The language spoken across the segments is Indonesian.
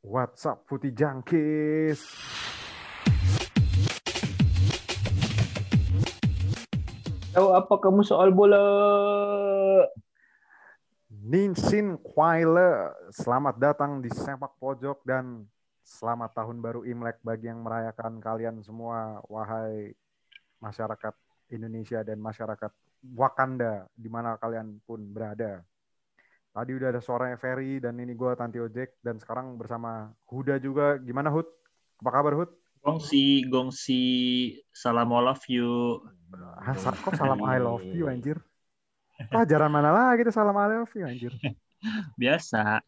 What's up Putih Jangkis? Tahu apa kamu soal bola? Ninsin Kwaile, selamat datang di Sepak Pojok dan selamat tahun baru Imlek bagi yang merayakan kalian semua, wahai masyarakat Indonesia dan masyarakat Wakanda, di mana kalian pun berada. Tadi udah ada suaranya Ferry dan ini gue Tanti Ojek dan sekarang bersama Huda juga. Gimana Hud? Apa kabar Hud? Gongsi, gongsi, salam all of you. Ah, kok salam I love you anjir? Pelajaran mana lagi tuh salam I love you anjir? Biasa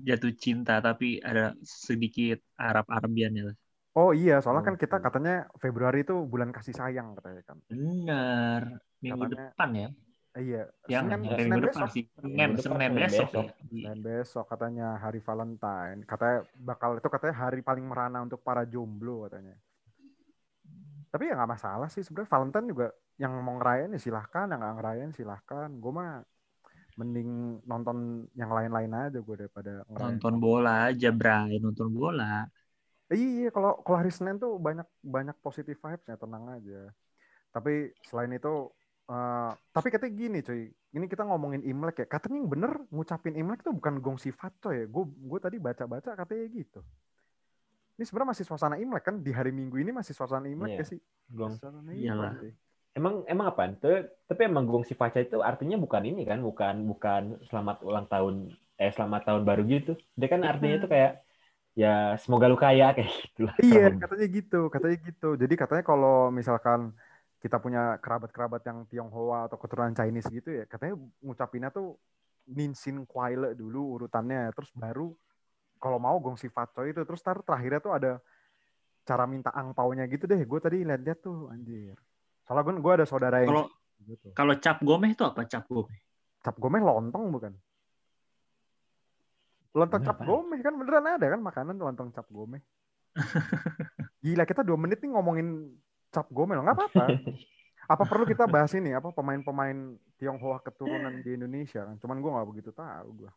jatuh cinta tapi ada sedikit Arab-Arabian ya. Oh iya, soalnya kan kita katanya Februari itu bulan kasih sayang katanya kan. Benar. Minggu Katanya- depan ya. Iya, Yang Senin, Senin besok. sih. Senin, Senin Senin besok besok. ya. Dan besok katanya hari Valentine. Katanya bakal itu katanya hari paling merana untuk para jomblo katanya. Tapi ya nggak masalah sih sebenarnya Valentine juga yang mau ngerayain ya silahkan, yang nggak ngerayain silahkan. Gue mah mending nonton yang lain-lain aja gue daripada ngerayain. Nonton bola aja, Bray. Nonton bola. Iya, kalau kalau hari Senin tuh banyak banyak positive vibes ya, tenang aja. Tapi selain itu, eh, tapi katanya gini cuy, ini kita ngomongin Imlek ya, katanya yang bener ngucapin Imlek tuh bukan gong sifat coy ya. Gue gue tadi baca-baca katanya gitu. Ini sebenarnya masih suasana Imlek kan di hari Minggu ini masih suasana Imlek Iya. ya sih. Gong. Suasana Iyalah. Emang emang apa? Tapi emang gong si Faca itu artinya bukan ini kan, bukan bukan selamat ulang tahun eh selamat tahun baru gitu. Dia kan artinya itu kayak ya semoga lu kaya kayak gitu lah. Iya, katanya gitu, katanya gitu. Jadi katanya kalau misalkan kita punya kerabat-kerabat yang Tionghoa atau keturunan Chinese gitu ya, katanya ngucapinnya tuh Ninsin Kwaile dulu urutannya, terus baru kalau mau Gong Si Fat Choi itu, terus tar terakhirnya tuh ada cara minta angpaunya gitu deh. Gue tadi lihat-lihat tuh, anjir. Soalnya gue, gue ada saudara yang Kalau gitu. kalau cap gomeh itu apa cap gomeh? Cap gomeh lontong bukan? Lontong cap gomeh kan beneran ada kan makanan lontong cap gomeh. Gila kita dua menit nih ngomongin cap gomeh loh nggak apa-apa. Apa perlu kita bahas ini apa pemain-pemain Tionghoa keturunan di Indonesia kan? Cuman gue nggak begitu tahu gue.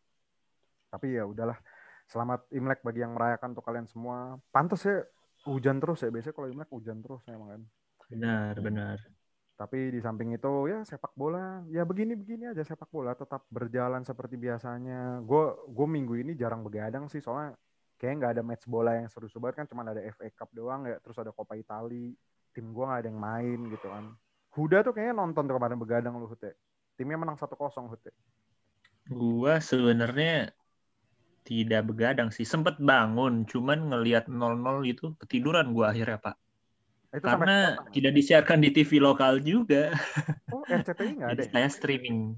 Tapi ya udahlah. Selamat Imlek bagi yang merayakan untuk kalian semua. Pantas ya hujan terus ya. Biasanya kalau Imlek hujan terus emang kan. Benar, benar. Tapi di samping itu ya sepak bola ya begini-begini aja sepak bola tetap berjalan seperti biasanya. Gue gue minggu ini jarang begadang sih soalnya kayak nggak ada match bola yang seru-seru banget kan cuma ada FA Cup doang ya terus ada Coppa Italia. Tim gue nggak ada yang main gitu kan. Huda tuh kayaknya nonton tuh kemarin begadang lu Hute. Timnya menang 1-0 Hute. Gua sebenarnya tidak begadang sih. Sempet bangun, cuman ngelihat 0-0 gitu ketiduran gua akhirnya, Pak. Itu Karena sampai tidak disiarkan di TV lokal juga. Oh RCTI nggak ada. Jadi ya? saya streaming.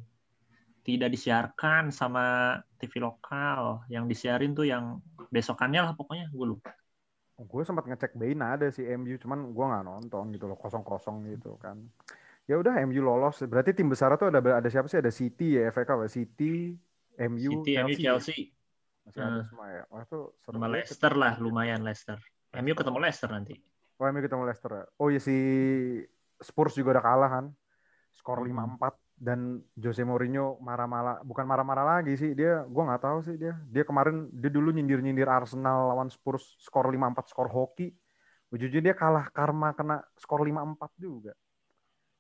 Tidak disiarkan sama TV lokal. Yang disiarin tuh yang besokannya lah pokoknya. Gue lupa. Gue sempat ngecek Bain ada sih MU cuman gue nggak nonton gitu loh kosong kosong gitu kan ya udah MU lolos berarti tim besar tuh ada ada siapa sih ada City ya FA Cup ya City MU City, MU, ya? Chelsea. masih ada Eh. semua ya wah itu seru Sama. Leicester lah, lumayan Leicester. MU ketemu Leicester nanti. oh MU ketemu Leicester ya oh iya si Spurs juga udah kalah kan skor Hmm. 5-4 dan Jose Mourinho marah-marah bukan marah-marah lagi sih dia gue nggak tahu sih dia. Dia kemarin dia dulu nyindir-nyindir Arsenal lawan Spurs skor 5-4 skor hoki. Ujung-ujungnya dia kalah karma kena skor 5-4 juga.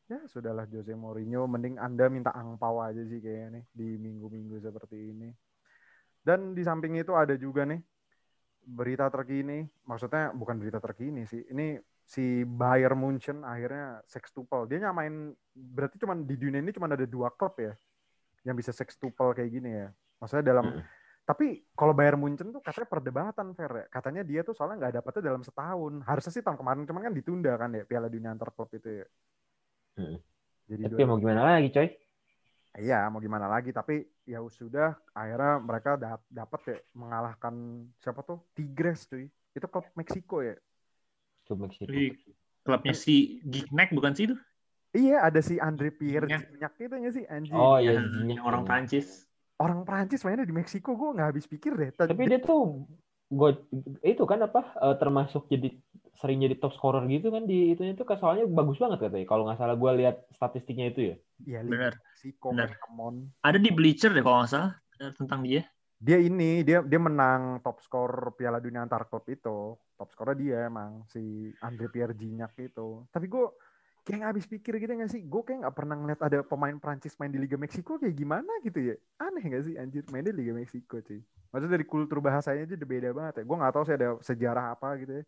Ya sudahlah Jose Mourinho mending anda minta angpau aja sih kayaknya nih di minggu-minggu seperti ini. Dan di samping itu ada juga nih berita terkini. Maksudnya bukan berita terkini sih ini si Bayern Munchen akhirnya sextuple. Dia nyamain berarti cuman di dunia ini cuma ada dua klub ya yang bisa sextuple kayak gini ya. Maksudnya dalam Mm. tapi kalau Bayern Munchen tuh katanya perdebatan fair ya. Katanya dia tuh soalnya nggak dapetnya dalam setahun. Harusnya sih tahun kemarin cuman kan ditunda kan ya Piala Dunia antar klub itu ya. Mm. Jadi Tapi dua- mau gimana lagi, coy? Iya, mau gimana lagi? Tapi ya sudah, akhirnya mereka dap- dapat ya mengalahkan siapa tuh? Tigres cuy. Itu klub Meksiko ya. Coba ke situ. Klubnya si Gignac bukan sih itu? Iya, ada si Andre Pierre Gignac. Gignac itu nya sih anjing. Oh iya, Gignac. yang orang Prancis. orang Prancis mainnya di Meksiko gue nggak habis pikir deh. Tadi- Tapi dia tuh gue itu kan apa eh, termasuk jadi sering jadi top scorer gitu kan di itunya tuh soalnya bagus banget katanya. Kalau nggak salah gue lihat statistiknya itu ya. Iya, man, come on. Ada di Bleacher deh kalau nggak salah tentang dia. Dia ini dia dia menang top skor Piala Dunia antar klub itu. Top skornya dia emang si Andre Pierre Gignac itu. Tapi gue kayak nggak habis pikir gitu gak sih? Gue kayak nggak pernah ngeliat ada pemain Prancis main di Liga Meksiko kayak gimana gitu ya? Aneh gak sih anjir main di Liga Meksiko cuy. Maksudnya dari kultur bahasanya aja udah beda banget ya. Gue nggak tahu sih ada sejarah apa gitu ya.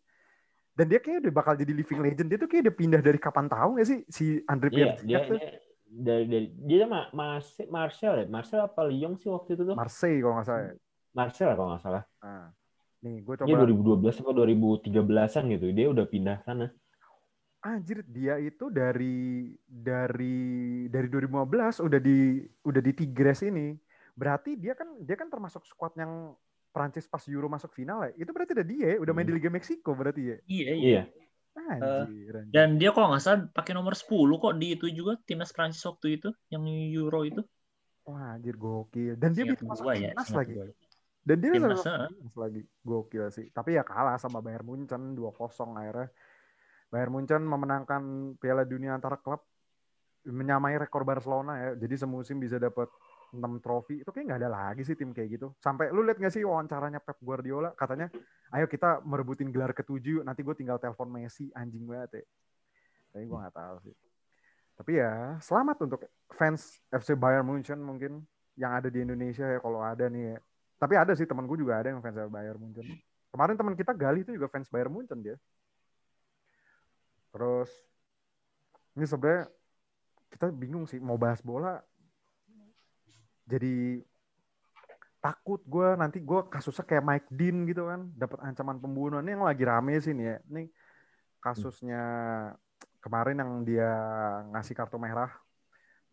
Dan dia kayak udah bakal jadi living legend. Dia tuh kayak udah pindah dari kapan tahu gak sih si Andre Iya, Pierre dia, Gignac tuh? dia dari dari dia ma Mas Marcel ya Marcel apa Lyon sih waktu itu tuh Marseille kalau nggak salah ya. Marcel kalau nggak salah Nah, nih gue dia coba 2012 atau 2013an gitu dia udah pindah sana Anjir, dia itu dari dari dari 2015 udah di udah di Tigres ini. Berarti dia kan dia kan termasuk skuad yang Prancis pas Euro masuk final ya. Itu berarti udah dia, ya, udah main di Liga Meksiko berarti ya. Iya, iya. Iya Anjir, anjir. Dan dia kalau nggak salah pakai nomor 10 kok di itu juga timnas Prancis waktu itu yang Euro itu. Wah, anjir gokil. Dan dia Seingat bisa masuk ya, timnas lagi. gua. Dan dia bisa masuk ah. timnas lagi. Gokil sih. Tapi ya kalah sama Bayern Munchen 2-0 akhirnya. Bayern Munchen memenangkan Piala Dunia antara klub menyamai rekor Barcelona ya. Jadi semusim bisa dapat 6 trofi. Itu kayak nggak ada lagi sih tim kayak gitu. Sampai lu lihat nggak sih wawancaranya Pep Guardiola katanya, "Ayo kita merebutin gelar ketujuh, nanti gue tinggal telepon Messi." Anjing banget ya. Tapi gue nggak tahu sih. Tapi ya selamat untuk fans FC Bayern Munchen mungkin yang ada di Indonesia ya kalau ada nih ya. Tapi ada sih teman gue juga ada yang fans Bayern Munchen. Kemarin teman kita Gali itu juga fans Bayern Munchen dia. Terus ini sebenarnya kita bingung sih mau bahas bola. Jadi takut gue nanti gue kasusnya kayak Mike Dean gitu kan dapat ancaman pembunuhan. Ini yang lagi rame sih nih ya. Ini kasusnya kemarin yang dia ngasih kartu merah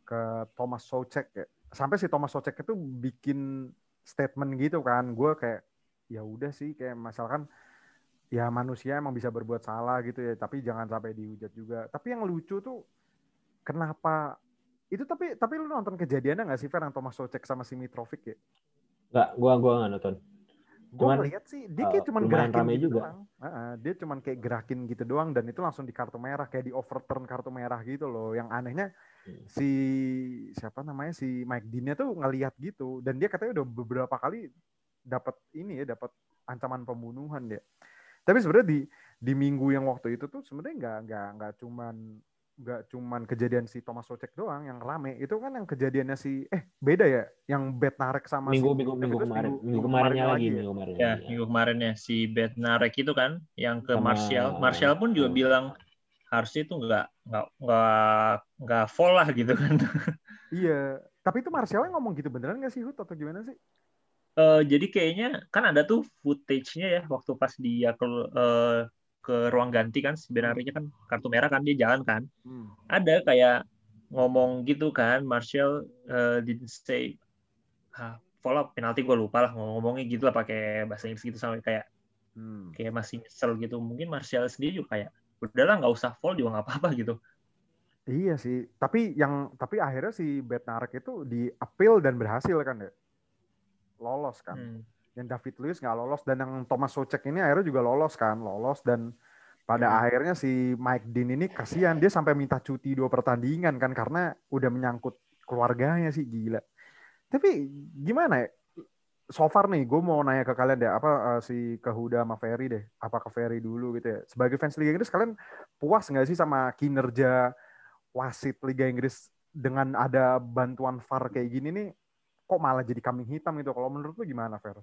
ke Thomas Socek ya. Sampai si Thomas Socek itu bikin statement gitu kan. Gue kayak ya udah sih kayak misalkan ya manusia emang bisa berbuat salah gitu ya tapi jangan sampai dihujat juga. Tapi yang lucu tuh kenapa itu tapi tapi lu nonton kejadiannya nggak sih Fer yang Thomas Socek sama si Mitrovic ya nggak gua gua nggak nonton gue Cuman, ngeliat sih dia uh, kayak cuman lumayan gerakin gitu juga. doang. Heeh, dia cuman kayak gerakin gitu doang dan itu langsung di kartu merah kayak di overturn kartu merah gitu loh. Yang anehnya Hmm. si siapa namanya si Mike Dean tuh ngelihat gitu dan dia katanya udah beberapa kali dapat ini ya dapat ancaman pembunuhan dia. Tapi sebenarnya di di minggu yang waktu itu tuh sebenarnya nggak nggak nggak cuman nggak cuman kejadian si Thomas Socek doang yang rame itu kan yang kejadiannya si eh beda ya yang Bednarek sama minggu si minggu minggu Davidoff kemarin minggu- minggu minggu kemarinnya kemarinnya lagi ya? minggu kemarin Ya, minggu kemarin ya si Bednarek itu kan yang ke Sama- Martial. Martial pun juga Hmm. bilang harusnya itu nggak nggak nggak nggak full lah gitu kan. Iya, tapi itu Martial yang ngomong gitu beneran gak sih Hut atau gimana sih? Eh, jadi kayaknya kan ada tuh footage-nya ya waktu pas dia ke eh, ke ruang ganti kan sebenarnya kan kartu merah kan dia jalan kan. Hmm. Ada kayak ngomong gitu kan Martial eh, didn't say ah, follow up penalti gue lupa lah ngomongnya gitu lah pakai bahasa Inggris gitu sampai kayak Hmm. kayak masih nyesel gitu mungkin Martial sendiri juga kayak udahlah nggak usah fall juga nggak apa-apa gitu Iya sih, tapi yang tapi akhirnya si Bednarek itu di appeal dan berhasil kan ya, lolos kan. Hmm. Yang David Luiz nggak lolos dan yang Thomas Socek ini akhirnya juga lolos kan, lolos dan pada Hmm. akhirnya si Mike Dean ini kasihan dia sampai minta cuti dua pertandingan kan karena udah menyangkut keluarganya sih gila. Tapi gimana ya? So far nih, gue mau nanya ke kalian deh, apa eh, si ke Huda sama Ferry deh, apa ke Ferry dulu gitu ya. Sebagai fans Liga Inggris, kalian puas nggak sih sama kinerja wasit Liga Inggris dengan ada bantuan VAR kayak gini nih? Kok malah jadi kambing hitam gitu? Kalau menurut lu gimana, Fer?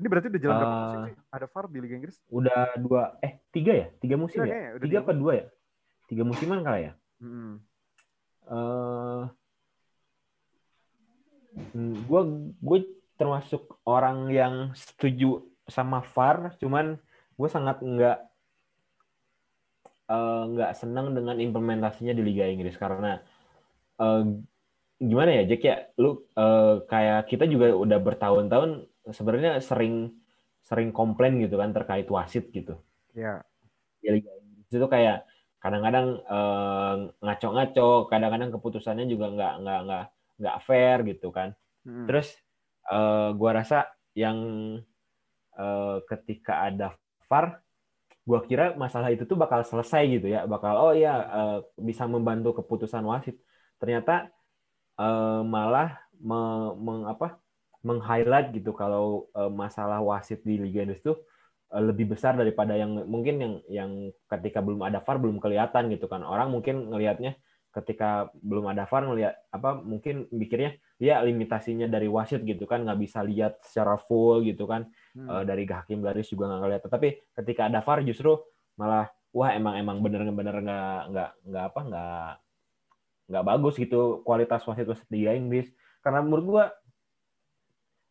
Ini berarti udah jalan berapa Eh, musim sih? Ada VAR di Liga Inggris? udah dua eh tiga ya tiga musim Iya, ya kayaknya udah tiga tiga apa dua ya tiga musiman kali ya Hmm. eh gue gue termasuk orang yang setuju sama VAR cuman gue sangat nggak eh, nggak senang dengan implementasinya di Liga Inggris karena eh, gimana ya Jack ya lu eh, kayak kita juga udah bertahun-tahun sebenarnya sering sering komplain gitu kan terkait wasit gitu Ya. di Liga Inggris itu kayak kadang-kadang eh, ngaco-ngaco, kadang-kadang keputusannya juga nggak nggak nggak nggak fair gitu kan. Hmm. Terus eh, gua rasa yang eh, ketika ada VAR, gua kira masalah itu tuh bakal selesai gitu ya, bakal oh ya eh, bisa membantu keputusan wasit. Ternyata eh, malah me- meng- apa meng-highlight gitu kalau uh, masalah wasit di Liga Inggris tuh uh, lebih besar daripada yang mungkin yang yang ketika belum ada VAR belum kelihatan gitu kan. Orang mungkin ngelihatnya ketika belum ada VAR ngelihat apa mungkin mikirnya ya limitasinya dari wasit gitu kan nggak bisa lihat secara full gitu kan hmm. uh, dari hakim garis juga nggak ngelihat tapi ketika ada VAR justru malah wah emang emang bener-bener nggak nggak nggak apa nggak nggak bagus gitu kualitas wasit wasit Liga Inggris karena menurut gua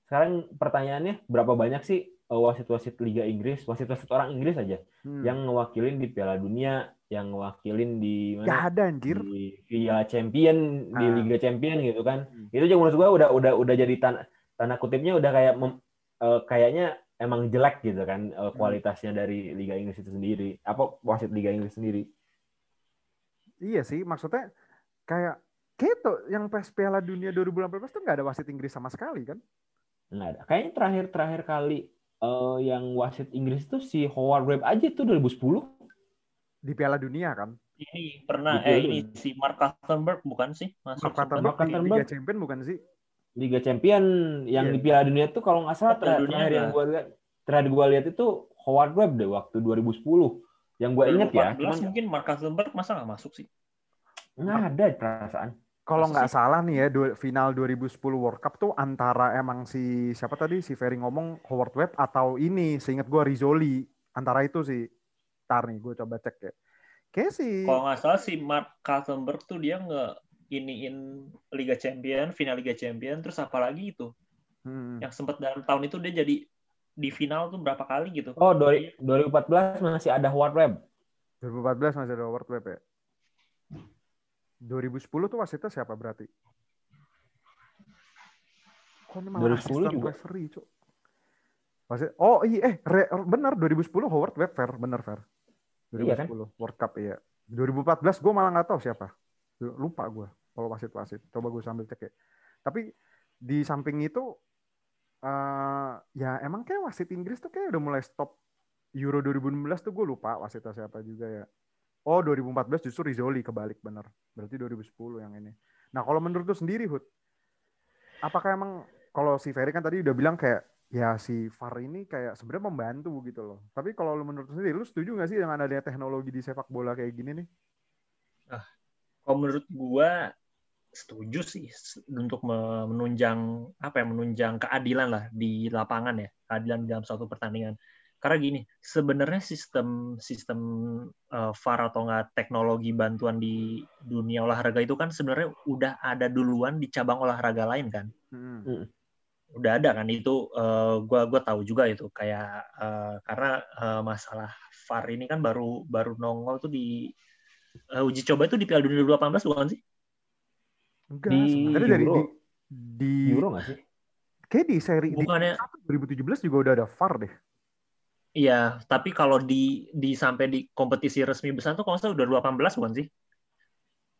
sekarang pertanyaannya berapa banyak sih eh, wasit-wasit Liga Inggris, wasit-wasit orang Inggris aja hmm. yang ngewakilin di Piala Dunia, yang ngewakilin di mana? Gak ada anjir. Di Piala Champion, ah. di Liga Champion gitu kan. Hmm. Itu juga menurut gua udah udah udah jadi tan tanda kutipnya udah kayak mem, uh, kayaknya emang jelek gitu kan uh, kualitasnya dari Liga Inggris itu sendiri. Apa wasit Liga Inggris sendiri? Iya sih, maksudnya kayak Keto yang pas Piala Dunia 2018 tuh nggak ada wasit Inggris sama sekali kan? Nggak ada. Kayaknya terakhir terakhir kali uh, yang wasit Inggris itu si Howard Webb aja tuh 2010 di Piala Dunia kan. Ini pernah eh ini si Mark Clattenburg bukan sih? Masuk Mark Clattenburg Liga Champion bukan sih? Liga Champion yang yeah. di Piala Dunia itu kalau nggak salah terakhir, terakhir yang gue lihat terakhir gue lihat itu Howard Webb deh waktu 2010 yang gue inget ya. Cuman mungkin Mark Clattenburg masa nggak masuk sih? Nggak ada perasaan kalau nggak salah nih ya final 2010 World Cup tuh antara emang si siapa tadi si Ferry ngomong Howard Webb atau ini seingat gue Rizzoli. Antara itu sih. Tar nih gue coba cek ya. Kayak sih. Kalau nggak salah si Mark Kaltenberg tuh dia nggak iniin Liga Champion final Liga Champion terus apalagi itu? Hmm. yang sempat dalam tahun itu dia jadi di final tuh berapa kali gitu? Oh 2014 masih ada Howard Webb. 2014 masih ada Howard Webb ya 2010 tuh wasitnya siapa berarti? Kok ini malah 2010 juga. referee, Cuk. Wasit, oh iya, eh re, benar 2010 Howard Webb fair, benar fair. 2010 iya kan? World Cup iya. 2014 gue malah nggak tahu siapa. Lupa gue kalau wasit-wasit. Coba gue sambil cek ya. Tapi di samping itu uh, ya emang kayak wasit Inggris tuh kayak udah mulai stop Euro 2016 tuh gue lupa wasitnya siapa juga ya. Oh 2014 justru Rizzoli kebalik bener. Berarti 2010 yang ini. Nah kalau menurut lu sendiri Hud, apakah emang kalau si Ferry kan tadi udah bilang kayak ya si VAR ini kayak sebenarnya membantu gitu loh. Tapi kalau lu menurut lu sendiri, lu setuju gak sih dengan adanya teknologi di sepak bola kayak gini nih? Ah, kalau menurut gua setuju sih untuk menunjang apa ya menunjang keadilan lah di lapangan ya keadilan dalam suatu pertandingan karena gini sebenarnya sistem sistem uh, VAR atau enggak teknologi bantuan di dunia olahraga itu kan sebenarnya udah ada duluan di cabang olahraga lain kan hmm. hmm. udah ada kan itu uh, gua gua tahu juga itu kayak uh, karena uh, masalah VAR ini kan baru baru nongol tuh di uh, uji coba itu di Piala Dunia 2018 bukan sih? Enggak, di sebenarnya dari di, di Euro nggak sih? Kayak di seri Bukannya, di 2017 juga udah ada VAR deh. Iya, tapi kalau di di sampai di kompetisi resmi besar tuh kalau saya udah 18 bukan sih?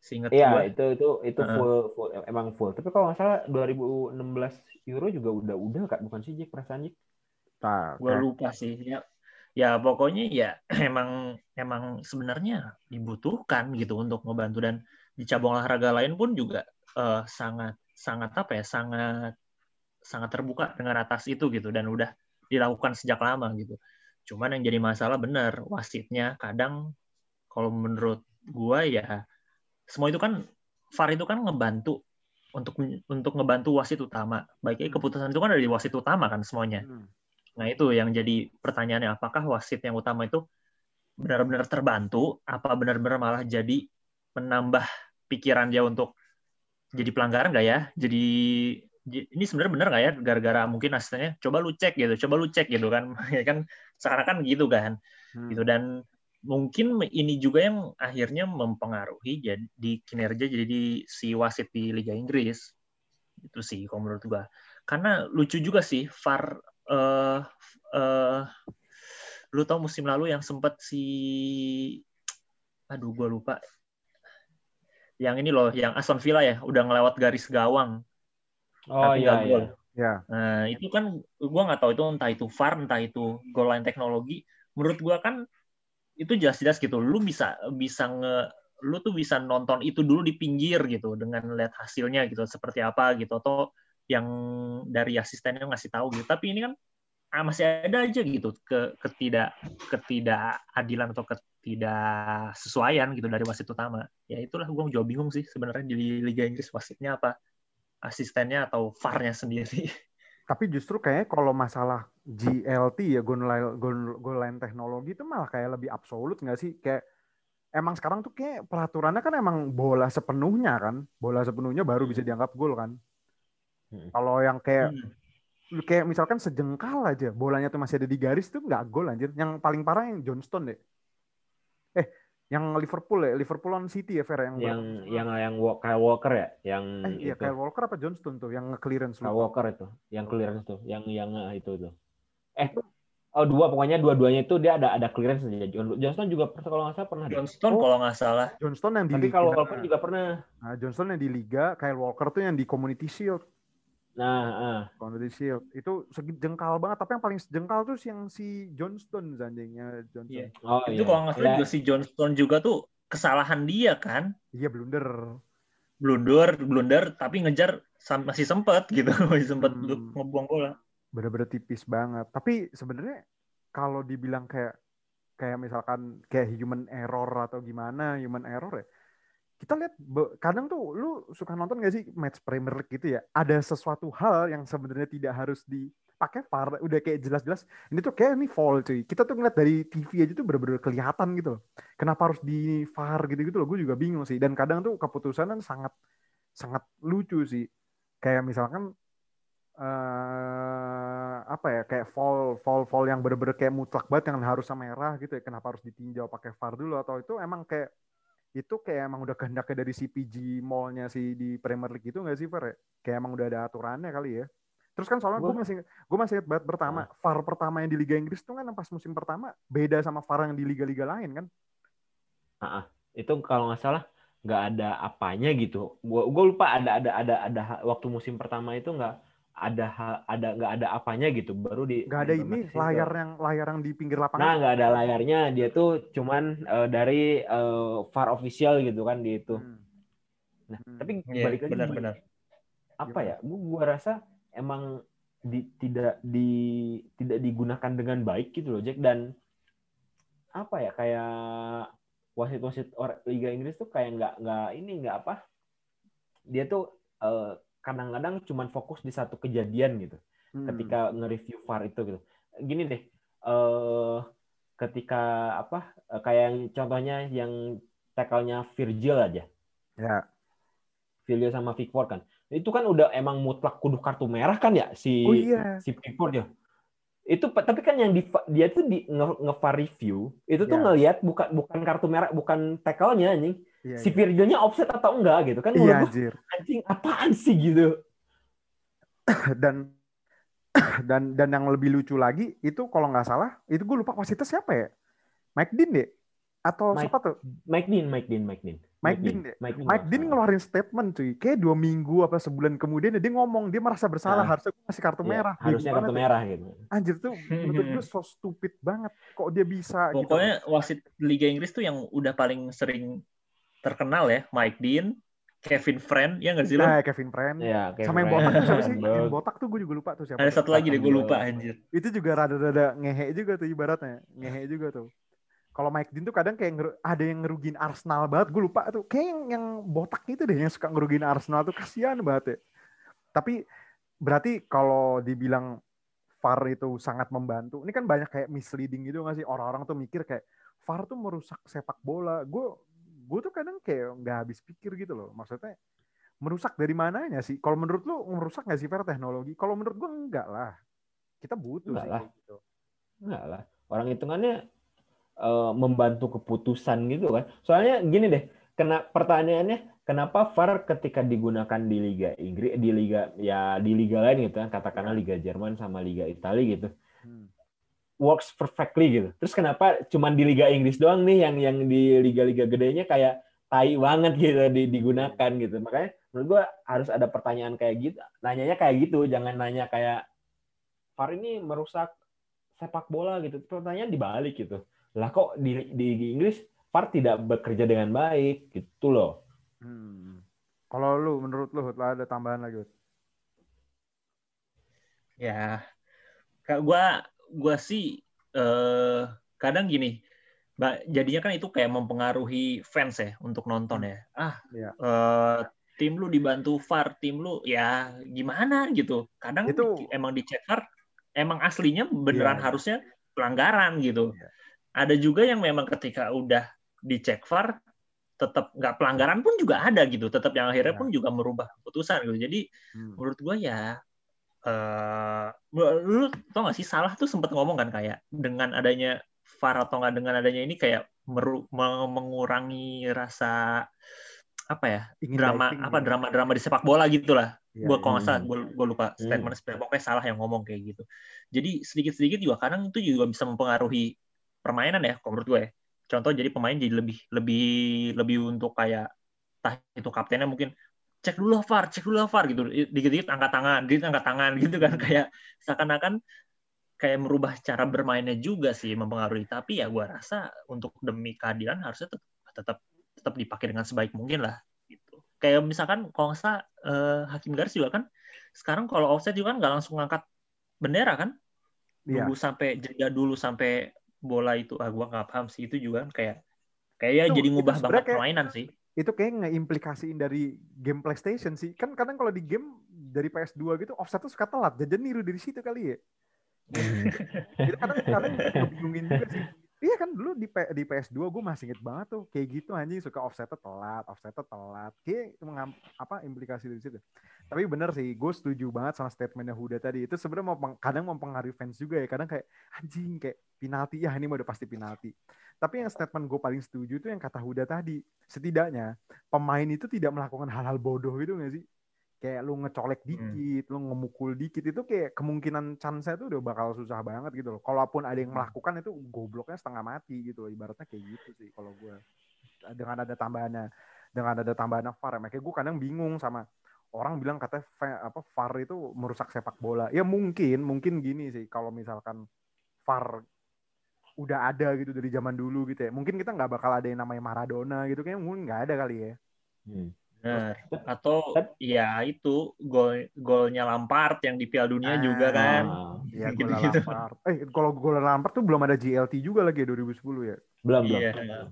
Seingat Iya, gue. itu itu itu full, uh. full emang full. Tapi kalau nggak salah 2016 Euro juga udah udah kak bukan sih Jack perasaan Jack? Nah, gue lupa sih. Ya, ya pokoknya ya emang emang sebenarnya dibutuhkan gitu untuk membantu dan di cabang olahraga lain pun juga uh, sangat sangat apa ya sangat sangat terbuka dengan atas itu gitu dan udah dilakukan sejak lama gitu. Cuman yang jadi masalah benar wasitnya kadang kalau menurut gua ya semua itu kan VAR itu kan ngebantu untuk untuk ngebantu wasit utama. Baiknya hmm. keputusan itu kan dari wasit utama kan semuanya. Hmm. Nah itu yang jadi pertanyaannya apakah wasit yang utama itu benar-benar terbantu apa benar-benar malah jadi menambah pikiran dia untuk jadi pelanggaran nggak ya? Jadi ini sebenarnya benar nggak ya gara-gara mungkin asistennya coba lu cek gitu coba lu cek gitu kan. Ya kan sekarang kan gitu kan hmm. gitu. Dan mungkin ini juga yang akhirnya mempengaruhi jadi di kinerja jadi si wasit di Liga Inggris. Itu sih kalau menurut gua. Karena lucu juga sih VAR uh, uh, lu tau musim lalu yang sempat si aduh gua lupa. Yang ini loh yang Aston Villa ya udah ngelewat garis gawang Oh iya, iya. Ya. Nah, itu kan gue nggak tahu itu entah itu VAR, entah itu goal line teknologi. Menurut gue kan itu jelas-jelas gitu. Lu bisa bisa nge lu tuh bisa nonton itu dulu di pinggir gitu dengan lihat hasilnya gitu seperti apa gitu atau yang dari asistennya ngasih tahu gitu. Tapi ini kan ah, masih ada aja gitu ke ketidak ketidakadilan atau ketidaksesuaian gitu dari wasit utama. Ya itulah gue juga bingung sih sebenarnya di Liga Inggris wasitnya apa asistennya atau VAR-nya sendiri. Tapi justru kayaknya kalau masalah GLT ya goal line, goal, goal line teknologi itu malah kayak lebih absolut nggak sih? Kayak emang sekarang tuh kayak peraturannya kan emang bola sepenuhnya kan, bola sepenuhnya baru bisa dianggap gol kan. Hmm. Kalau yang kayak hmm. kayak misalkan sejengkal aja bolanya tuh masih ada di garis tuh nggak gol anjir. Yang paling parah yang Johnston deh. Eh, yang Liverpool ya, Liverpool on City ya Fer yang yang yang yang Kyle Walker ya, yang eh, iya Kyle Walker apa Johnston tuh yang clearance Kyle Walker itu, yang clearance tuh, yang yang eh, itu tuh. Eh, oh dua pokoknya dua-duanya itu dia ada ada clearance aja. Johnston juga kalau nggak salah pernah. Johnston oh, kalau nggak salah. Johnston yang di Tapi kalau Walker juga pernah. Nah, Johnston yang di Liga, Kyle Walker tuh yang di Community Shield. Nah, uh. Community Shield itu segi jengkal banget, tapi yang paling jengkal tuh yang si Johnston zandingnya Johnston. Yeah. Oh, itu iya. kalau nggak salah juga si Johnston juga tuh kesalahan dia kan? Iya blunder. Blunder, blunder, tapi ngejar masih sempat gitu, masih sempat hmm. ngebuang bola. Bener-bener tipis banget. Tapi sebenarnya kalau dibilang kayak kayak misalkan kayak human error atau gimana, human error ya, kita lihat kadang tuh lu suka nonton gak sih match Premier League gitu ya? Ada sesuatu hal yang sebenarnya tidak harus dipakai VAR udah kayak jelas-jelas. Ini tuh kayak ini foul cuy. Kita tuh ngeliat dari TV aja tuh bener-bener kelihatan gitu loh. Kenapa harus di VAR gitu-gitu loh? Gue juga bingung sih. Dan kadang tuh keputusan kan sangat sangat lucu sih. Kayak misalkan uh, apa ya kayak fall fall fall yang bener-bener kayak mutlak banget yang harus merah gitu ya. Kenapa harus ditinjau pakai VAR dulu? Atau itu emang kayak itu kayak emang udah kehendaknya dari CPG mallnya sih di Premier League itu nggak sih Fer? Kayak emang udah ada aturannya kali ya. Terus kan soalnya gue masih gue masih ingat banget pertama nah. VAR pertama yang di Liga Inggris itu kan pas musim pertama beda sama VAR yang di liga-liga lain kan? Ah, itu kalau nggak salah nggak ada apanya gitu. Gue gue lupa ada ada ada ada waktu musim pertama itu nggak ada ada nggak ada apanya gitu baru di nggak ada ini layar yang layar yang di pinggir lapangan nah nggak ada layarnya dia tuh cuman uh, dari uh, far official gitu kan di itu. Hmm. nah hmm. tapi yeah, balik lagi benar-benar apa ya gua, gua rasa emang di, tidak di tidak digunakan dengan baik gitu loh Jack. Dan apa ya kayak wasit-wasit Liga Inggris tuh kayak nggak nggak ini nggak apa dia tuh uh, kadang-kadang cuma fokus di satu kejadian gitu. Hmm. ketika nge-review VAR itu gitu. Gini deh uh, ketika apa uh, kayak yang contohnya yang tackle-nya Virgil aja. Ya. Virgil sama Pickford kan. Itu kan udah emang mutlak kudu kartu merah kan ya si oh, iya. si Pickford ya. Itu tapi kan yang di, dia tuh di nge, nge review itu tuh ya. ngelihat bukan bukan kartu merah bukan tackle-nya anjing Iya, si iya. Virgilnya offset atau enggak gitu kan iya, anjir. anjing apaan sih gitu dan dan dan yang lebih lucu lagi itu kalau nggak salah itu gue lupa wasitnya siapa ya Mike Dean deh atau Mike, siapa tuh Mike Dean Mike Dean Mike Dean Mike, Dean, deh. Mike, Mike Dean ngeluarin statement cuy kayak dua minggu apa sebulan kemudian dia ngomong dia merasa bersalah nah, harusnya gue kasih kartu iya, merah harusnya kartu merah gitu anjir tuh menurut gue so stupid banget kok dia bisa gitu. pokoknya gitu. wasit Liga Inggris tuh yang udah paling sering terkenal ya Mike Dean Kevin Friend ya nggak sih lo? Nah, Kevin Friend. Ya, Kevin sama yang botak tuh siapa sih? yang botak tuh gue juga lupa tuh siapa. Ada satu lagi deh gue lupa anjir. Itu juga rada-rada ngehe juga tuh ibaratnya. Ngehe juga tuh. Kalau Mike Dean tuh kadang kayak ada yang ngerugiin Arsenal banget. Gue lupa tuh. Kayak yang, yang botak itu deh yang suka ngerugiin Arsenal tuh kasihan banget ya. Tapi berarti kalau dibilang VAR itu sangat membantu. Ini kan banyak kayak misleading gitu nggak sih? Orang-orang tuh mikir kayak VAR tuh merusak sepak bola. Gue gue tuh kadang kayak nggak habis pikir gitu loh. Maksudnya merusak dari mananya sih? Kalau menurut lu merusak nggak sih fair teknologi? Kalau menurut gue enggak lah. Kita butuh enggak sih lah. gitu. Enggak lah. Orang hitungannya uh, membantu keputusan gitu kan. Soalnya gini deh kena pertanyaannya kenapa VAR ketika digunakan di Liga Inggris di Liga ya di liga lain gitu kan katakanlah Liga Jerman sama Liga Italia gitu works perfectly gitu. Terus kenapa cuman di Liga Inggris doang nih yang yang di liga-liga gedenya kayak tai banget gitu digunakan gitu. Makanya menurut gua harus ada pertanyaan kayak gitu. Nanyanya kayak gitu, jangan nanya kayak VAR ini merusak sepak bola gitu. Pertanyaan dibalik gitu. Lah kok di di Inggris VAR tidak bekerja dengan baik gitu loh. Hmm. Kalau lu menurut lu lah ada tambahan lagi? Ya, kayak gue gue sih eh, kadang gini, jadinya kan itu kayak mempengaruhi fans ya untuk nonton ya. Ah, ya. eh, tim lu dibantu VAR, tim lu ya gimana gitu. Kadang itu emang dicek VAR, emang aslinya beneran ya, harusnya pelanggaran gitu. Ya. Ada juga yang memang ketika udah dicek VAR tetap nggak pelanggaran pun juga ada gitu tetap yang akhirnya ya. pun juga merubah keputusan gitu jadi hmm. menurut gue ya uh, lu tau gak sih salah tuh sempat ngomong kan kayak dengan adanya VAR atau nggak dengan adanya ini kayak meru mengurangi rasa apa ya Ingin drama apa ya. drama drama di sepak bola gitulah ya, gue kalau nggak salah gue, gue lupa hmm. statement hmm. pokoknya salah yang ngomong kayak gitu jadi sedikit sedikit juga kadang itu juga bisa mempengaruhi permainan ya kalau menurut gue ya contoh jadi pemain jadi lebih lebih lebih untuk kayak tah itu kaptennya mungkin cek dulu VAR, cek dulu VAR gitu. Dikit-dikit angkat tangan, dikit angkat tangan gitu kan kayak seakan-akan kayak merubah cara bermainnya juga sih mempengaruhi. Tapi ya gue rasa untuk demi keadilan harusnya tetap tetap tetap dipakai dengan sebaik mungkin lah gitu. Kayak misalkan kalau nggak salah eh, Hakim Garis juga kan sekarang kalau offset juga kan nggak langsung ngangkat bendera kan? Iya. Nunggu sampai jeda dulu sampai bola itu ah gue nggak paham sih itu juga kan kayak kayak ya jadi ngubah banget permainan sih itu kayak ngeimplikasiin dari game PlayStation sih kan kadang kalau di game dari PS2 gitu offset tuh suka telat jadi niru dari situ kali ya itu kadang kadang bingungin juga sih Iya kan dulu di, P, di PS2 gue masih inget banget tuh kayak gitu anjing suka offsetnya telat, offsetnya telat. Kayak mengam, apa implikasi dari situ. Tapi bener sih, gue setuju banget sama statementnya Huda tadi. Itu sebenarnya mau kadang mempengaruhi fans juga ya. Kadang kayak anjing kayak penalti ya ini udah pasti penalti. Tapi yang statement gue paling setuju itu yang kata Huda tadi. Setidaknya pemain itu tidak melakukan hal-hal bodoh gitu gak sih? kayak lu ngecolek hmm. dikit, hmm. lu ngemukul dikit itu kayak kemungkinan chance tuh udah bakal susah banget gitu loh. Kalaupun ada yang hmm. melakukan itu gobloknya setengah mati gitu loh. Ibaratnya kayak gitu sih kalau gue. Dengan ada tambahannya, dengan ada tambahan VAR, ya, makanya gue kadang bingung sama orang bilang katanya apa VAR itu merusak sepak bola. Ya mungkin, mungkin gini sih kalau misalkan VAR udah ada gitu dari zaman dulu gitu ya. Mungkin kita nggak bakal ada yang namanya Maradona gitu kayaknya mungkin nggak ada kali ya. Hmm. Nah, atau ya itu gol golnya Lampard yang di Piala Dunia ah, juga kan. Iya, gitu, gitu. Lampard. Eh, kalau gol Lampard tuh belum ada GLT juga lagi ya 2010 ya? Belum, iya. belum.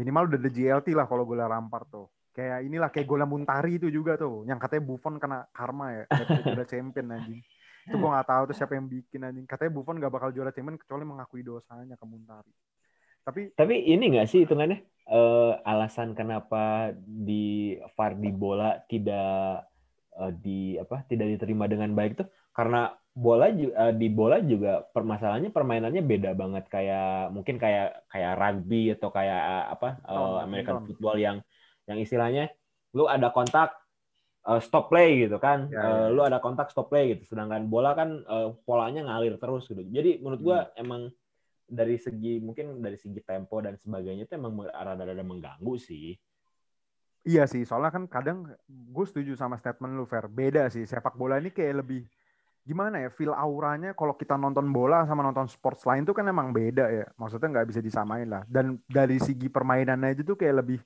Minimal udah ada GLT lah kalau gol Lampard tuh. Kayak inilah kayak gol Muntari itu juga tuh, yang katanya Buffon kena karma ya, udah champion anjing. Itu gua nggak tahu tuh siapa yang bikin anjing. Katanya Buffon gak bakal juara champion kecuali mengakui dosanya ke Muntari. Tapi tapi ini nggak sih hitungannya? Uh, alasan kenapa di VAR di bola tidak uh, di apa tidak diterima dengan baik tuh? Karena bola uh, di bola juga permasalahannya permainannya beda banget. Kayak mungkin kayak kayak rugby atau kayak apa uh, American football yang yang istilahnya lu ada kontak uh, stop play gitu kan ya, ya. Uh, lu ada kontak stop play gitu sedangkan bola kan uh, polanya ngalir terus gitu jadi menurut gua hmm. emang dari segi mungkin dari segi tempo dan sebagainya itu emang rada-rada mengganggu sih. Iya sih, soalnya kan kadang gue setuju sama statement lu, Fer. Beda sih, sepak bola ini kayak lebih gimana ya, feel auranya kalau kita nonton bola sama nonton sports lain tuh kan emang beda ya. Maksudnya nggak bisa disamain lah. Dan dari segi permainan aja tuh kayak lebih,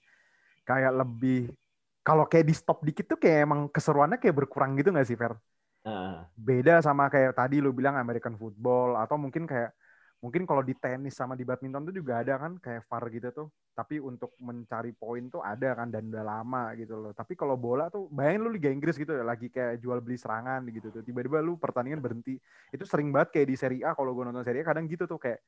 kayak lebih, kalau kayak di stop dikit tuh kayak emang keseruannya kayak berkurang gitu nggak sih, Fer? Uh. Beda sama kayak tadi lu bilang American football, atau mungkin kayak mungkin kalau di tenis sama di badminton tuh juga ada kan kayak VAR gitu tuh tapi untuk mencari poin tuh ada kan dan udah lama gitu loh tapi kalau bola tuh bayangin lu Liga Inggris gitu ya lagi kayak jual beli serangan gitu tuh tiba-tiba lu pertandingan berhenti itu sering banget kayak di Serie A kalau gue nonton Serie A kadang gitu tuh kayak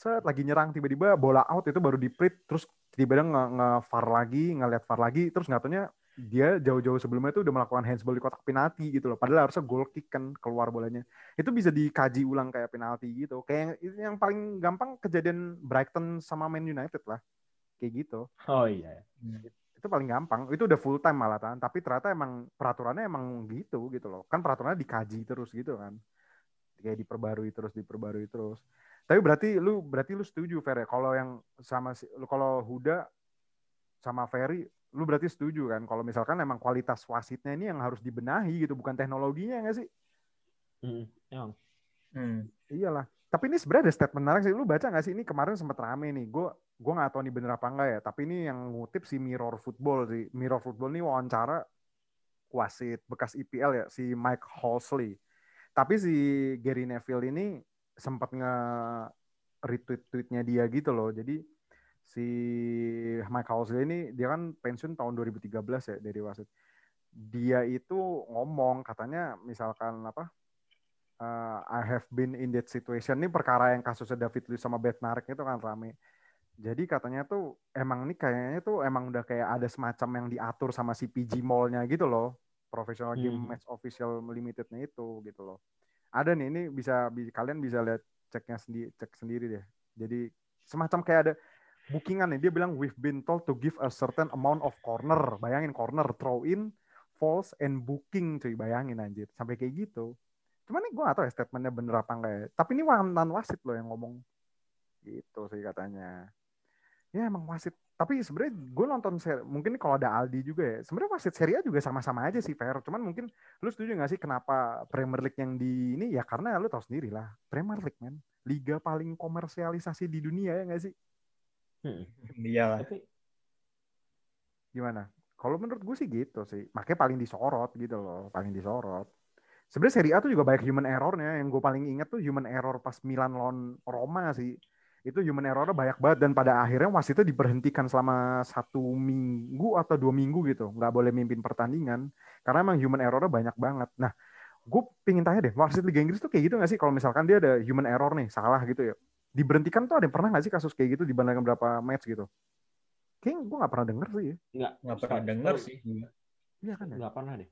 set lagi nyerang tiba-tiba bola out itu baru di terus tiba-tiba nge-VAR lagi ngeliat VAR lagi terus nggak dia jauh-jauh sebelumnya itu udah melakukan handsball di kotak penalti gitu loh. Padahal harusnya goal kick kan keluar bolanya. Itu bisa dikaji ulang kayak penalti gitu. Kayak yang, yang paling gampang kejadian Brighton sama Man United lah. Kayak gitu. Oh iya. Itu paling gampang. Itu udah full time malah kan. Tapi ternyata emang peraturannya emang gitu gitu loh. Kan peraturannya dikaji terus gitu kan. Kayak diperbarui terus, diperbarui terus. Tapi berarti lu berarti lu setuju Fer ya kalau yang sama si kalau Huda sama Ferry lu berarti setuju kan kalau misalkan emang kualitas wasitnya ini yang harus dibenahi gitu bukan teknologinya nggak sih? Hmm, emang. Hmm. Iyalah. Tapi ini sebenarnya ada statement menarik sih. Lu baca nggak sih ini kemarin sempat rame nih. Gue gue nggak tahu nih bener apa enggak ya. Tapi ini yang ngutip si Mirror Football sih. Mirror Football ini wawancara wasit bekas IPL ya si Mike Halsley. Tapi si Gary Neville ini sempat nge retweet tweetnya dia gitu loh. Jadi si Mike Housley ini dia kan pensiun tahun 2013 ya dari wasit. Dia itu ngomong katanya misalkan apa uh, I have been in that situation ini perkara yang kasusnya David Luiz sama Bednarik itu kan rame. Jadi katanya tuh emang ini kayaknya tuh emang udah kayak ada semacam yang diatur sama si PG Mall-nya gitu loh. Professional Game hmm. Match Official Limited-nya itu gitu loh. Ada nih ini bisa kalian bisa lihat ceknya sendiri cek sendiri deh. Jadi semacam kayak ada bookingan nih dia bilang we've been told to give a certain amount of corner. Bayangin corner throw in, false and booking cuy bayangin anjir. Sampai kayak gitu. Cuman nih gue gak tau ya statementnya bener apa enggak ya. Tapi ini mantan wasit loh yang ngomong. Gitu sih katanya ya emang wasit tapi sebenarnya gue nonton seri, mungkin kalau ada Aldi juga ya sebenarnya wasit Serie A juga sama-sama aja sih fair cuman mungkin lu setuju gak sih kenapa Premier League yang di ini? Ya karena lu tahu sendiri lah Premier League man liga paling komersialisasi di dunia ya gak sih? Hmm. iya tapi gimana? Kalau menurut gue sih gitu sih. Makanya paling disorot gitu loh paling disorot. Sebenarnya Serie A tuh juga banyak human errornya. Yang gue paling inget tuh human error pas Milan lawan Roma sih itu human errornya banyak banget dan pada akhirnya wasit itu diberhentikan selama satu minggu atau dua minggu gitu. Nggak boleh mimpin pertandingan karena emang human errornya banyak banget. Nah gue pingin tanya deh wasit Liga Inggris tuh kayak gitu nggak sih? Kalau misalkan dia ada human error nih salah gitu ya. Diberhentikan tuh ada yang pernah nggak sih kasus kayak gitu dibandingkan berapa match gitu? Kayaknya gue nggak pernah denger sih ya. Nggak, nggak pernah denger sih. Iya kan ya? Nggak pernah deh.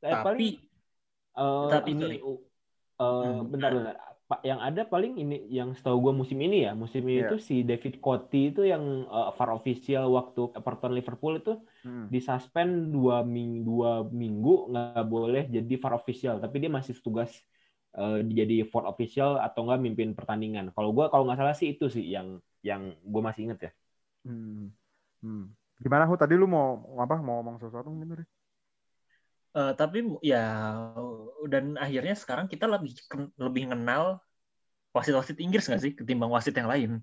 Eh, tapi, paling, uh, tapi ini, bentar-bentar yang ada paling ini yang setahu gue musim ini ya musim ini yeah. itu si David Coty itu yang uh, VAR official waktu Everton Liverpool itu hmm. disuspend dua minggu dua minggu nggak boleh jadi VAR official tapi dia masih tugas uh, jadi VAR official atau enggak mimpin pertandingan kalau gue kalau nggak salah sih itu sih yang yang gue masih inget ya hmm. Hmm. gimana Hu tadi lu mau apa mau ngomong sesuatu mungkin Uh, tapi ya dan akhirnya sekarang kita lebih lebih kenal wasit-wasit Inggris nggak sih ketimbang wasit yang lain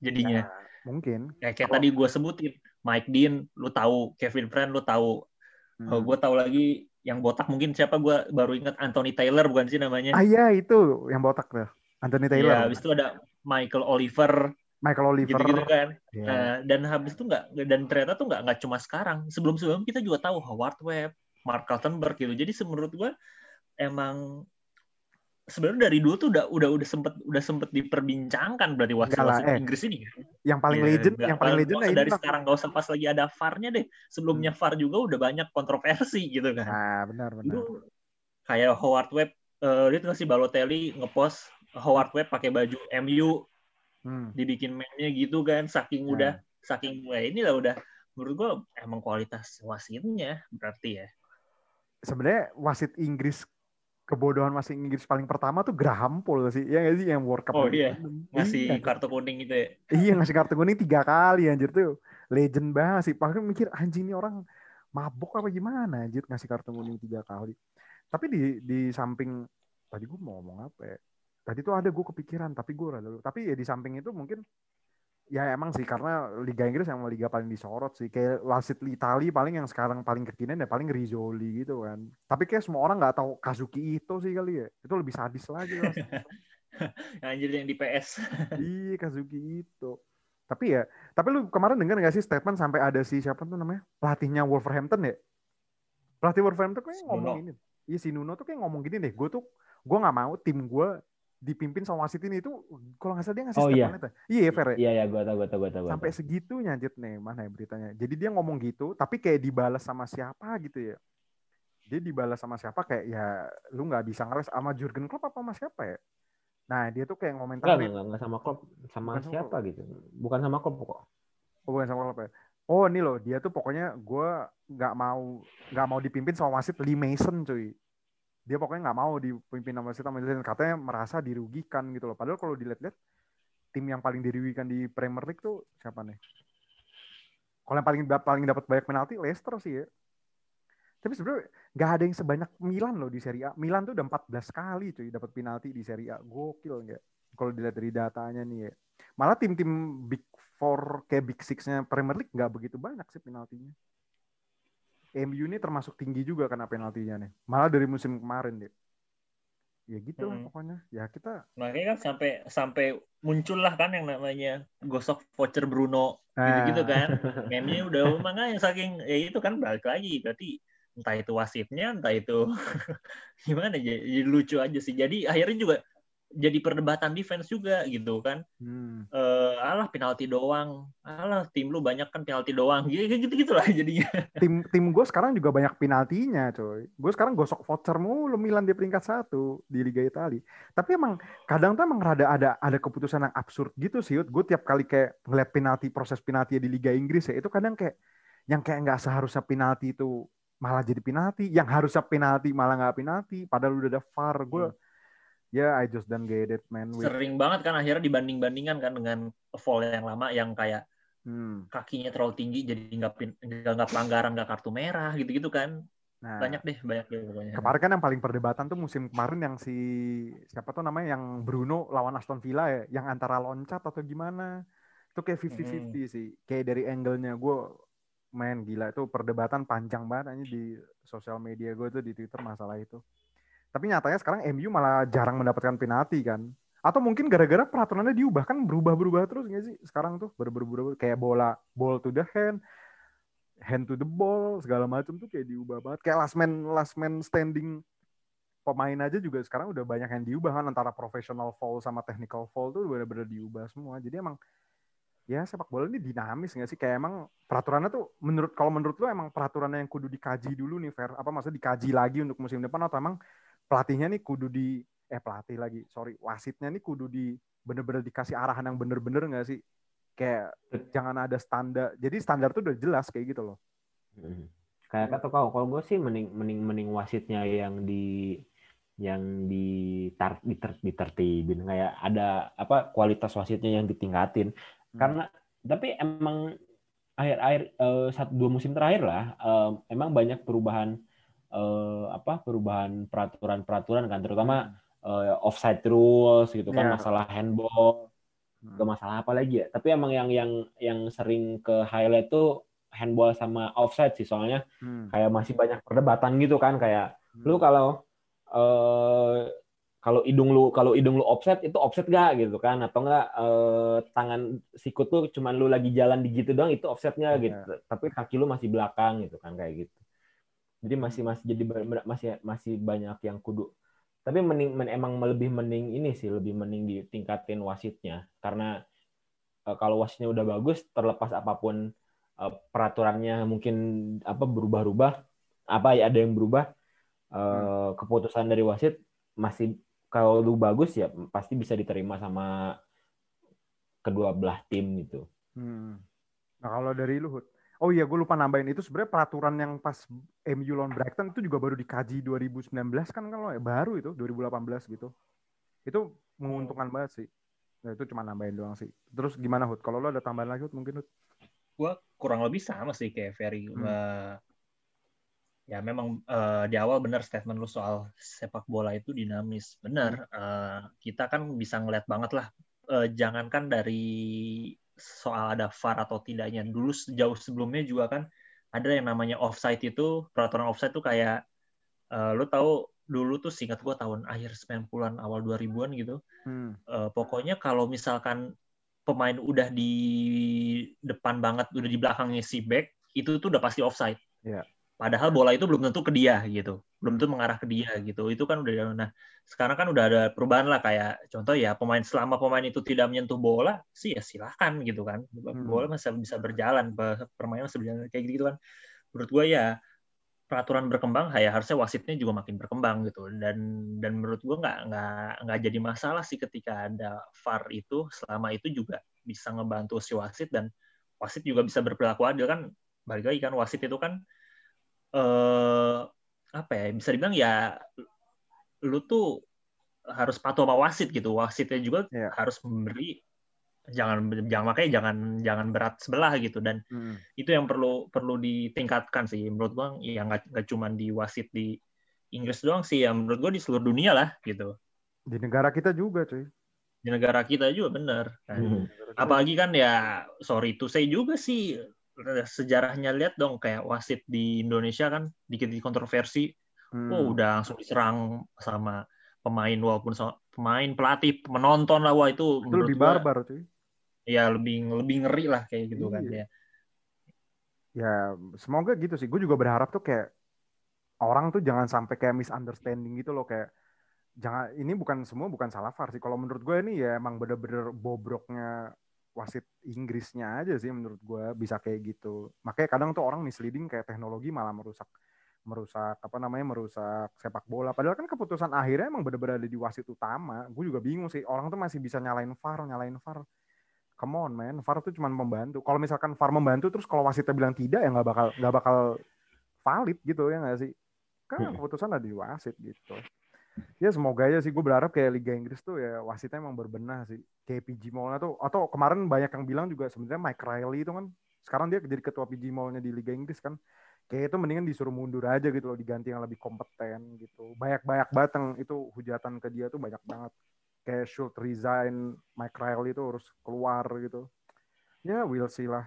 jadinya. Ya, mungkin. Ya, kayak tadi gue sebutin Mike Dean, lu tahu Kevin Friend, lu tahu. Hmm. Oh, gue tahu lagi yang botak mungkin siapa gue baru ingat Anthony Taylor bukan sih namanya? Ah iya itu yang botak tuh. Anthony Taylor. Ya, habis itu ada Michael Oliver. Michael Oliver. Gitu, -gitu kan. Yeah. Nah, dan habis itu nggak dan ternyata tuh nggak nggak cuma sekarang. Sebelum-sebelum kita juga tahu Howard Webb, Mark Kaltenberg gitu. Jadi menurut gue emang sebenarnya dari dulu tuh udah udah udah sempet udah sempet diperbincangkan berarti wasit-wasit eh. Inggris ini Yang paling yeah, legend, yang paling legend ya dari sekarang gak usah pas lagi ada VAR-nya deh. Sebelumnya hmm. VAR juga udah banyak kontroversi gitu kan. Nah, benar benar. Itu kayak Howard Webb uh, dia tuh ngasih Balotelli ngepost Howard Webb pakai baju MU. Hmm. Dibikin meme-nya gitu kan saking nah. udah saking wah ini lah udah menurut gua emang kualitas wasitnya berarti ya sebenarnya wasit Inggris kebodohan wasit Inggris paling pertama tuh Graham Paul sih. Ya nggak sih? Yang World Cup oh iya. ngasih iya. kartu kuning itu ya? Iya ngasih kartu kuning tiga kali anjir tuh. Legend banget sih. Paling mikir anjing ini orang mabuk apa gimana? Anjir ngasih kartu kuning tiga kali. Tapi di di samping tadi gue mau ngomong apa ya? Tadi tuh ada gue kepikiran tapi gue rada tapi ya di samping itu mungkin Ya emang sih karena Liga Inggris yang liga paling disorot sih. Kayak wasit Itali paling yang sekarang paling kekinian ya paling Rizzoli gitu kan. Tapi kayak semua orang nggak tahu Kazuki itu sih kali ya. Itu lebih sadis lagi. Anjir yang di PS. iya Kazuki itu. Tapi ya, tapi lu kemarin dengar nggak sih statement sampai ada si siapa tuh namanya? Pelatihnya Wolverhampton ya? Pelatih Wolverhampton kayak ngomong ini. Iya si Nuno tuh kayak ngomong gini deh, gue tuh gue nggak mau tim gue dipimpin sama wasit ini itu kalau nggak salah dia ngasih oh, iya. itu. Iya, ya, Fer. Iya, iya, gue tau, gue tau, gue tau. Sampai segitunya anjir nih, mana ya beritanya. Jadi dia ngomong gitu, tapi kayak dibalas sama siapa gitu ya. Dia dibalas sama siapa kayak ya lu nggak bisa ngeles sama Jurgen Klopp apa sama siapa ya? Nah, dia tuh kayak ngomentar Enggak, enggak, enggak sama Klopp, sama bukan siapa sama gitu. Bukan sama Klopp kok. Oh, bukan sama Klopp ya. Oh, ini loh, dia tuh pokoknya gue nggak mau nggak mau dipimpin sama wasit Lee Mason, cuy dia pokoknya nggak mau dipimpin sama City dan katanya merasa dirugikan gitu loh. Padahal kalau dilihat-lihat tim yang paling dirugikan di Premier League tuh siapa nih? Kalau yang paling paling dapat banyak penalti Leicester sih ya. Tapi sebenarnya nggak ada yang sebanyak Milan loh di Serie A. Milan tuh udah 14 kali cuy dapat penalti di Serie A. Gokil nggak? Kalau dilihat dari datanya nih ya. Malah tim-tim Big Four kayak Big Six-nya Premier League nggak begitu banyak sih penaltinya. MU ini termasuk tinggi juga karena penaltinya nih. Malah dari musim kemarin deh. ya gitu lah Hmm. pokoknya ya kita Makanya kan sampai sampai muncullah kan yang namanya gosok voucher Bruno Nah. gitu-gitu kan. Meme-nya udah makanya saking ya itu kan balik lagi berarti entah itu wasitnya, entah itu gimana jadi, jadi lucu aja sih. Jadi akhirnya juga jadi perdebatan defense juga gitu kan. hmm, Eh alah penalti doang. Alah tim lu banyak kan penalti doang. Gitu gitu lah jadinya. tim tim gue sekarang juga banyak penaltinya coy gue sekarang gosok voucher mulu Milan di peringkat satu di Liga Italia tapi emang kadang tuh emang rada ada ada keputusan yang absurd gitu sih gue tiap kali kayak ngeliat penalti proses penalti di Liga Inggris ya itu kadang kayak yang kayak nggak seharusnya penalti itu malah jadi penalti yang harusnya penalti malah nggak penalti padahal udah ada VAR gue ya I just don't get it man with Sering banget kan akhirnya dibanding-bandingkan kan dengan fall yang lama yang kayak Hmm, kakinya terlalu tinggi jadi nggak nggak pelanggaran nggak kartu merah gitu-gitu kan nah banyak deh banyak deh pokoknya Kemarin kan yang paling perdebatan tuh musim kemarin yang si siapa tuh namanya yang Bruno lawan Aston Villa ya, yang antara loncat atau gimana. Itu kayak 50-50 sih. Kayak dari angle-nya gue main gila itu perdebatan panjang banget aja di sosial media gue tuh di Twitter masalah itu. Tapi nyatanya sekarang MU malah jarang mendapatkan penalti kan. Atau mungkin gara-gara peraturannya diubah kan berubah-berubah terus nggak sih sekarang tuh berubah-berubah kayak bola ball to the hand, hand to the ball segala macam tuh kayak diubah banget. Kayak last man last man standing pemain aja juga sekarang udah banyak yang diubah kan antara professional foul sama technical foul tuh benar-benar diubah semua. Jadi emang ya sepak bola ini dinamis nggak sih? Kayak emang peraturannya tuh menurut kalau menurut lu emang peraturannya yang kudu dikaji dulu nih Fer. Apa maksudnya dikaji lagi untuk musim depan atau emang pelatihnya nih kudu di eh pelatih lagi sorry wasitnya nih kudu di bener-bener dikasih arahan yang bener-bener nggak sih? Kayak jangan ada standar jadi standar tuh udah jelas kayak gitu loh. Kayak kata kau, kalau gue sih mending mending mending wasitnya yang di yang ditar, diter, ditertibin. Kayak ada apa kualitas wasitnya yang ditingkatin. Hmm. karena tapi emang akhir-akhir eh, satu dua musim terakhir lah eh, emang banyak perubahan eh, apa perubahan peraturan-peraturan kan terutama eh, offside rules gitu kan Ya. masalah handball Hmm. ke masalah apa lagi ya tapi emang yang yang yang sering ke highlight tuh handball sama offside sih soalnya Hmm. kayak masih banyak perdebatan gitu kan kayak Hmm. lu kalau eh kalau hidung lu kalau hidung lu offset itu offset gak gitu kan atau enggak eh, tangan sikut lu cuman lu lagi jalan di gitu doang itu offsetnya gitu tapi kaki lu masih belakang gitu kan kayak gitu jadi masih masih jadi masih masih banyak yang kudu tapi mending men- emang lebih mending ini sih lebih mending ditingkatin wasitnya karena eh, kalau wasitnya udah bagus terlepas apa pun eh, peraturannya mungkin apa berubah-ubah apa ya ada yang berubah eh, keputusan dari wasit masih kalau lu bagus ya pasti bisa diterima sama kedua belah tim gitu. Hmm. Nah kalau dari Luhut, oh iya gue lupa nambahin itu sebenarnya peraturan yang pas MU lawan Brighton itu juga baru dikaji 2019 kan kalau ya baru itu 2018 gitu. Itu menguntungkan banget sih. Nah, itu cuma nambahin doang sih. Terus gimana Hut? Kalau lo ada tambahan lagi Hut mungkin Hut? gue kurang lebih sama sih kayak Ferry Hmm. Eh, ya memang eh, di awal benar statement lu soal sepak bola itu dinamis benar Eh, kita kan bisa ngeliat banget lah Eh, jangankan dari soal ada VAR atau tidaknya dulu jauh sebelumnya juga kan ada yang namanya offside itu peraturan offside tuh kayak eh, lu tahu dulu tuh singkat gue tahun akhir 90-an awal 2000-an gitu Hmm. Eh, pokoknya kalau misalkan pemain udah di depan banget, udah di belakangnya si back, itu tuh udah pasti offside. Iya. Padahal bola itu belum tentu ke dia gitu, belum tentu mengarah ke dia gitu. Itu kan udah nah sekarang kan udah ada perubahan lah kayak contoh ya pemain selama pemain itu tidak menyentuh bola sih ya silahkan gitu kan, bola masih bisa berjalan, permainan masih berjalan kayak gitu kan. Menurut gue ya peraturan berkembang ya harusnya wasitnya juga makin berkembang gitu. Dan dan menurut gua nggak nggak nggak jadi masalah sih ketika ada VAR itu selama itu juga bisa ngebantu si wasit dan wasit juga bisa berperilaku adil kan. Balik lagi kan wasit itu kan eh apa ya bisa dibilang ya lu tuh harus patuh sama wasit gitu wasitnya juga Iya. harus memberi jangan jangan makanya jangan jangan berat sebelah gitu dan Hmm. itu yang perlu perlu ditingkatkan sih menurut gua ya nggak nggak cuma di wasit di Inggris doang sih ya menurut gua di seluruh dunia lah gitu Di negara kita juga cuy. di negara kita juga bener kan. Hmm. apalagi kan ya sorry to say juga sih sejarahnya lihat dong kayak wasit di Indonesia kan dikit-dikit kontroversi. Hmm. oh udah langsung diserang sama pemain walaupun so, pemain pelatih penonton lah. Wah itu, itu lebih barbar cuy. Ya lebih lebih ngeri lah kayak gitu kan, iya. kan ya. Ya semoga gitu sih. Gue juga berharap tuh kayak orang tuh jangan sampai kayak misunderstanding gitu loh. Kayak jangan ini bukan semua bukan salah VAR sih. Kalau menurut gue ini ya emang bener-bener bobroknya wasit Inggrisnya aja sih menurut gue bisa kayak gitu makanya kadang tuh orang misleading kayak teknologi malah merusak merusak apa namanya merusak sepak bola. Padahal kan keputusan akhirnya emang benar-benar ada di wasit utama. Gue juga bingung sih orang tuh masih bisa nyalain VAR, nyalain VAR. Come on man, VAR tuh cuma membantu. Kalau misalkan VAR membantu terus kalau wasitnya bilang tidak ya nggak bakal nggak bakal valid gitu ya nggak sih? Kan keputusan ada di wasit gitu. Ya semoga aja sih. Gue berharap kayak Liga Inggris tuh ya wasitnya emang berbenah sih. Kayak PG Mallnya tuh atau kemarin banyak yang bilang juga sebenarnya Mike Riley itu kan sekarang dia jadi ketua PG Mallnya di Liga Inggris kan. Kayak itu mendingan disuruh mundur aja gitu loh diganti yang lebih kompeten gitu. Banyak banyak batang itu hujatan ke dia tuh banyak banget. Kayak should resign Mike Riley itu harus keluar gitu. Ya we'll see lah.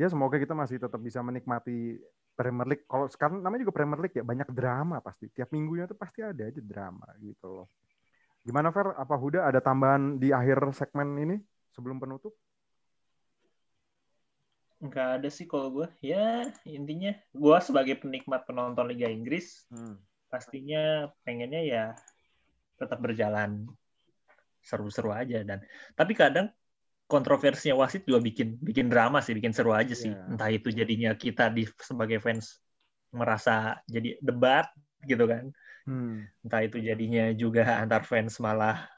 Ya semoga kita masih tetap bisa menikmati Premier League kalau sekarang namanya juga Premier League ya banyak drama pasti. Tiap minggunya tuh pasti ada aja drama gitu loh. Gimana Fer? Apa Huda ada tambahan di akhir segmen ini sebelum penutup? Enggak ada sih kalau gue. Ya intinya gue sebagai penikmat penonton Liga Inggris hmm. pastinya pengennya ya tetap berjalan. Seru-seru aja dan tapi kadang kontroversinya wasit juga bikin bikin drama sih, bikin seru aja sih. Yeah. Entah itu jadinya kita di sebagai fans merasa jadi debat gitu kan. Hmm. Entah itu jadinya juga antar fans malah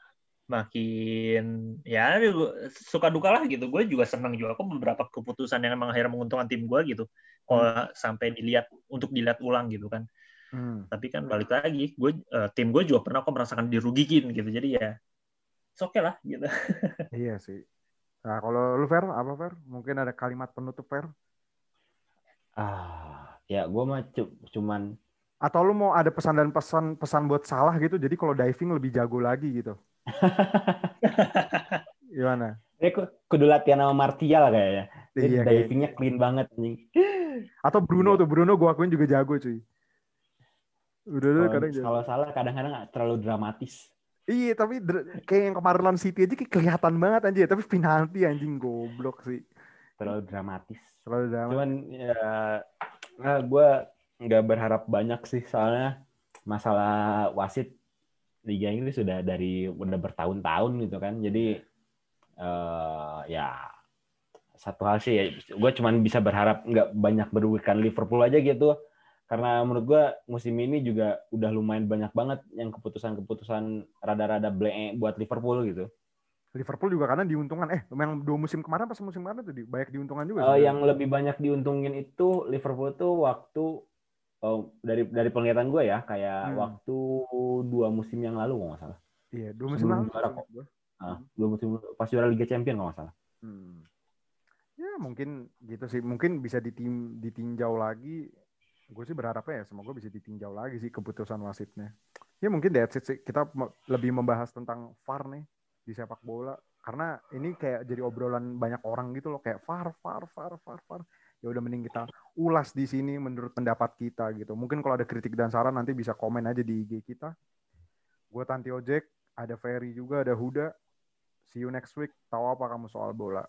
makin ya suka duka lah gitu gue juga senang juga kok beberapa keputusan yang emang akhirnya menguntungkan tim gue gitu kalau hmm. sampai dilihat untuk dilihat ulang gitu kan hmm. tapi kan balik lagi gue uh, tim gue juga pernah kok merasakan dirugikin gitu jadi ya oke okay lah gitu iya sih nah kalau lu Fer apa Fer mungkin ada kalimat penutup Fer ah ya gue mah cuman atau lu mau ada pesan dan pesan pesan buat salah gitu jadi kalau diving lebih jago lagi gitu Gimana? Ini kudu latihan sama Martial kayaknya. Iya, divingnya clean banget nih. Atau Bruno iya. tuh, Bruno gue akuin juga jago cuy. Udah oh, kadang kalau salah kadang-kadang terlalu dramatis. Iya, tapi kayak yang kemarin lawan City aja kayak kelihatan banget anjing, tapi penalti anjing goblok sih. Terlalu dramatis. Terlalu dramatis. Cuman ya nah, gue nggak berharap banyak sih soalnya masalah wasit Liga Inggris sudah dari udah bertahun-tahun gitu kan. Jadi uh, ya satu hal sih ya, gue cuma bisa berharap nggak banyak merugikan Liverpool aja gitu. Karena menurut gue musim ini juga udah lumayan banyak banget yang keputusan-keputusan rada-rada ble buat Liverpool gitu. Liverpool juga karena diuntungkan eh yang dua musim kemarin pas musim kemarin tuh banyak diuntungkan juga. Uh, yang lebih banyak diuntungin itu Liverpool tuh waktu Oh, dari dari penglihatan gue ya, kayak hmm. waktu dua musim yang lalu kalau nggak salah. Iya, dua musim lalu. Juara kok. Ah, dua musim pas juara Liga Champion kalau nggak salah. Hmm. Ya mungkin gitu sih, mungkin bisa ditim, ditinjau lagi. Gue sih berharapnya ya semoga bisa ditinjau lagi sih keputusan wasitnya. Ya mungkin sih. Kita lebih membahas tentang VAR nih di sepak bola karena ini kayak jadi obrolan banyak orang gitu loh kayak VAR, VAR, VAR, VAR, VAR ya udah mending kita ulas di sini menurut pendapat kita gitu. Mungkin kalau ada kritik dan saran nanti bisa komen aja di IG kita. Gue Tanti Ojek, ada Ferry juga, ada Huda. See you next week. Tahu apa kamu soal bola?